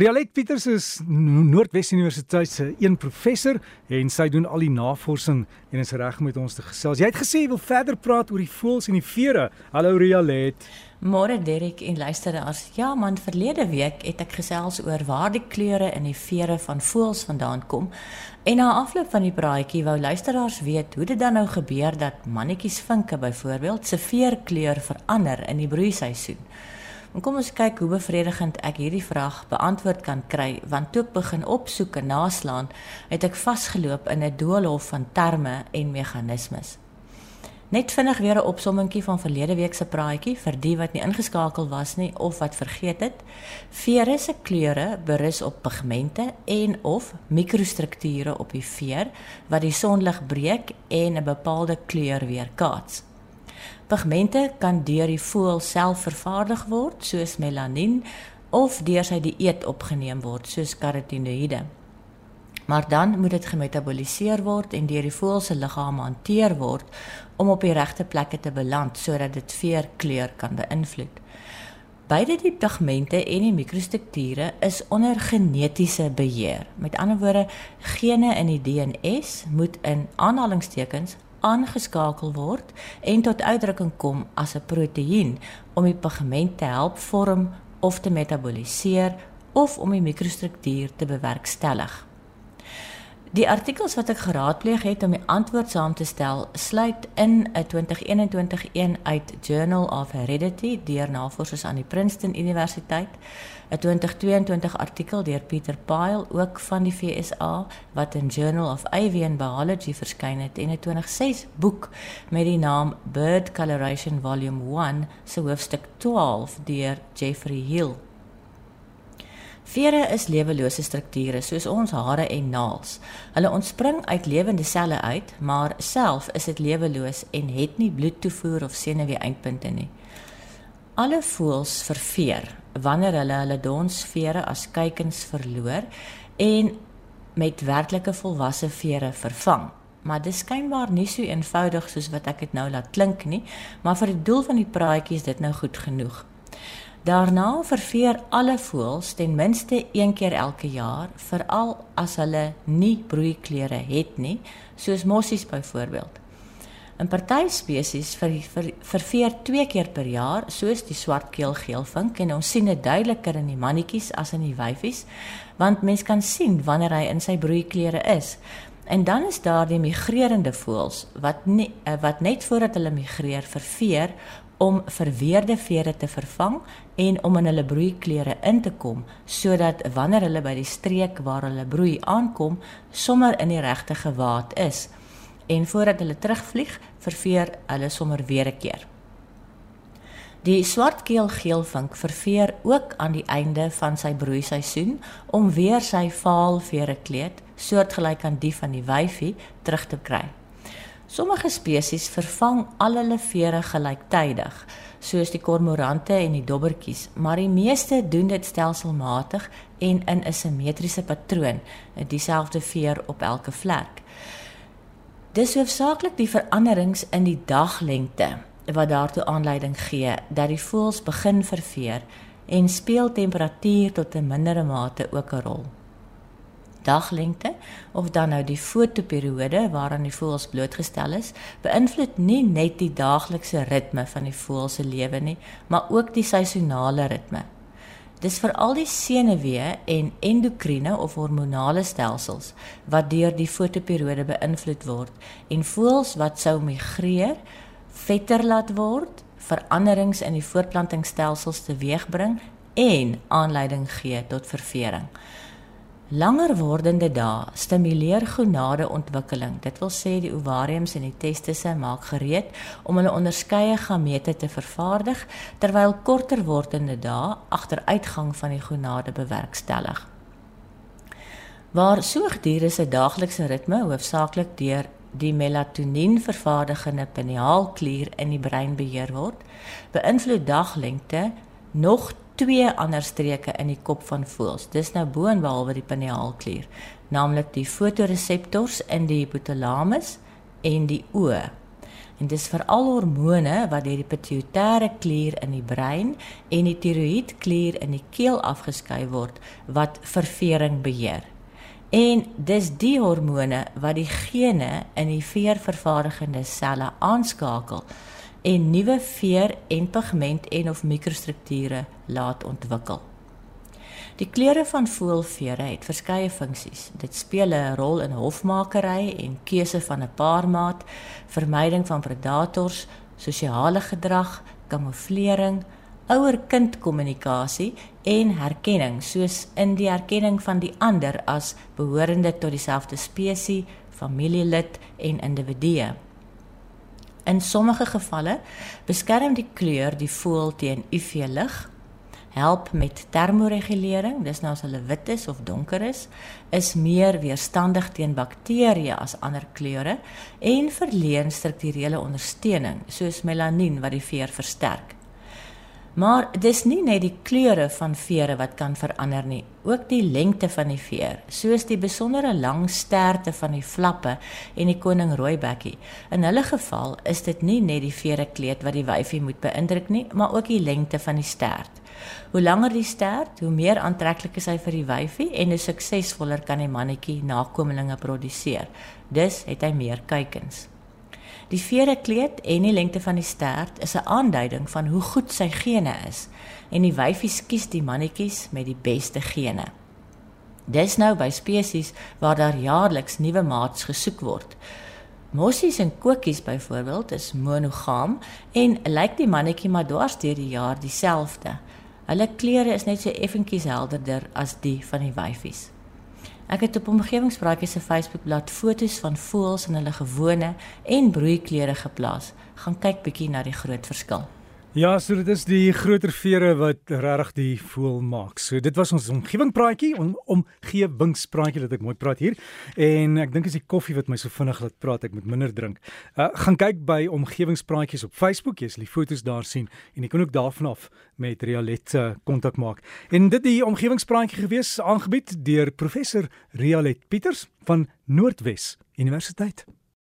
Rialet Pieters is Noordwes Universiteit se een professor en sy doen al die navorsing en is reg met ons te gesels. Jy het gesê jy wil verder praat oor die voëls en die vere. Hallo Rialet. Môre Derek en luisteraars. Ja man, verlede week het ek gesels oor waar die kleure in die vere van voëls vandaan kom. En na afloop van die praatjie wou luisteraars weet hoe dit dan nou gebeur dat mannetjies vinke byvoorbeeld se veerkleur verander in die broeiseisoen. En kom ons kyk hoe bevredigend ek hierdie vraag beantwoord kan kry want toe ek begin opsoek en naslaan, het ek vasgeloop in 'n doolhof van terme en meganismes. Net vinnig weer 'n opsommingkie van verlede week se praatjie vir die wat nie ingeskakel was nie of wat vergeet het. Vere se kleure berus op pigmente en of mikrostrukture op die veer wat die sonlig breek en 'n bepaalde kleur weerkaats. Pigmente kan deur die voël self vervaardig word soos melanien of deur sy dieet opgeneem word soos karotinoïde. Maar dan moet dit gemetaboliseer word en deur die voël se liggaam hanteer word om op die regte plekke te beland sodat dit veerkleur kan beïnvloed. Beide die pigmente en die mikrostrukture is onder genetiese beheer. Met ander woorde, gene in die DNS moet in aanhalingstekens aangeskakel word en tot uitdrukking kom as 'n proteïen om die pigment te help vorm of te metaboliseer of om die mikrostruktuur te bewerkstellig. Die artikels wat ek geraadpleeg het om die antwoord saam te stel, sluit in 'n 2021 een uit Journal of Heredity deur navorsers aan die Princeton Universiteit, 'n 2022 artikel deur Peter Pyle ook van die FSA wat in Journal of Avian Biology verskyn het en 'n 2006 boek met die naam Bird Coloration Volume 1 se hoofstuk 12 deur Jeffrey Hill Vere is lewelose strukture soos ons hare en naels. Hulle ontspring uit lewende selle uit, maar self is dit leweloos en het nie bloedtoevoer of senuwee-eindpunte nie. Alle voëls verveer wanneer hulle hulle donsvere as kuikens verloor en met werklike volwasse vere vervang. Maar dit skynbaar nie so eenvoudig soos wat ek dit nou laat klink nie, maar vir die doel van die praatjie is dit nou goed genoeg. Daarna verveer alle voëls ten minste een keer elke jaar, veral as hulle nie broeikleure het nie, soos mossies byvoorbeeld. 'n Party spesies ver, ver, verveer twee keer per jaar, soos die swartkeel geelvink en ons sien dit duideliker in die mannetjies as in die wyfies, want mens kan sien wanneer hy in sy broeikleure is. En dan is daar die migrerende voëls wat nie wat net voordat hulle migreer verveer om verweerde vere te vervang en om in hulle broeiklere in te kom sodat wanneer hulle by die streek waar hulle broei aankom sommer in die regte gewaad is en voordat hulle terugvlieg verveer hulle sommer weer 'n keer. Die swartkeel geelvink verveer ook aan die einde van sy broeiseisoen om weer sy vaal vere kleed soortgelyk aan die van die wyfie terug te kry. Sommige spesies vervang al hulle vere gelyktydig, soos die kormorante en die dobbertjies, maar die meeste doen dit stelselmatig en in 'n simmetriese patroon, dieselfde veer op elke vlek. Dis hoofsaaklik die veranderings in die daglengte wat daartoe aanleiding gee dat die voëls begin verveer en speel temperatuur tot 'n mindere mate ook 'n rol daglengte of dan nou die fotoperiode waaraan die voëls blootgestel is, beïnvloed nie net die daaglikse ritme van die voëls se lewe nie, maar ook die seisonale ritme. Dis veral die senuwee en endokriene of hormonale stelsels wat deur die fotoperiode beïnvloed word en voëls wat sou migreer, vetter laat word, veranderings in die voortplantingsstelsels teweegbring en aanleiding gee tot ververing. Langer wordende dae stimuleer gonade ontwikkeling. Dit wil sê die ovariums en die testisse maak gereed om hulle onderskeie gamete te vervaardig terwyl korter wordende dae agteruitgang van die gonade bewerkstellig. Waar soogdiere se daaglikse ritme hoofsaaklik deur die melatonien vervaardigende pinealklier in die brein beheer word, beïnvloed daglengte nog twee ander streke in die kop van voëls. Dis nou boonbehalwe die pinealklier, naamlik die fotoreseptors in die hypothalamus en die oë. En dis veral hormone wat deur die pituitêre klier in die brein en die tiroïedklier in die keel afgeskei word wat ververing beheer. En dis die hormone wat die gene in die veervervaardigende selle aanskakel en nuwe veer en pigment en of mikrostrukture laat ontwikkel. Die kleure van voëlvere het verskeie funksies. Dit speel 'n rol in hofmakery en keuse van 'n paarmaat, vermyding van predators, sosiale gedrag, kamouflering, ouer-kind kommunikasie en herkenning, soos in die herkenning van die ander as behorende tot dieselfde spesies, familielid en individue. In sommige gevalle beskerm die kleur die voël teen UV-lig help met termoregulering, dis nou as hulle wit is of donker is, is meer weerstandig teen bakterieë as ander kleure en verleen strukturele ondersteuning soos melanien wat die veer versterk. Maar dis nie net die kleure van vere wat kan verander nie, ook die lengte van die veer, soos die besondere lang sterte van die flappe en die koning rooibekkie. In hulle geval is dit nie net die vere kleed wat die wyfie moet beïndruk nie, maar ook die lengte van die stert. Hoe langer die stert, hoe meer aantreklik is hy vir die wyfie en hoe suksesvoller kan die mannetjie nakommelinge produseer. Dus het hy meer kuikens. Die vere kleed en die lengte van die stert is 'n aanduiding van hoe goed sy gene is en die wyfie kies die mannetjies met die beste gene. Dis nou by spesies waar daar jaarliks nuwe maats gesoek word. Mossies en kokies byvoorbeeld is monogam en lyk die mannetjie maar dwars deur die jaar dieselfde. Hulle kleure is net so effentjies helderder as die van die wyfies. Ek het op omgewingspraatjies se Facebookblad foto's van voëls in hulle gewone en broeiklere geplaas. Gaan kyk bietjie na die groot verskil. Ja, so dit is die groter vere wat regtig die voel maak. So dit was ons omgewing praatjie, om omgewingspraatjie dat ek mooi praat hier. En ek dink as die koffie wat my so vinnig laat praat, ek moet minder drink. Uh gaan kyk by omgewingspraatjies op Facebook, jy sal die foto's daar sien en jy kan ook daarvan af met Rialet uh, kontak maak. En dit die omgewingspraatjie gewees aangebied deur professor Rialet Pieters van Noordwes Universiteit.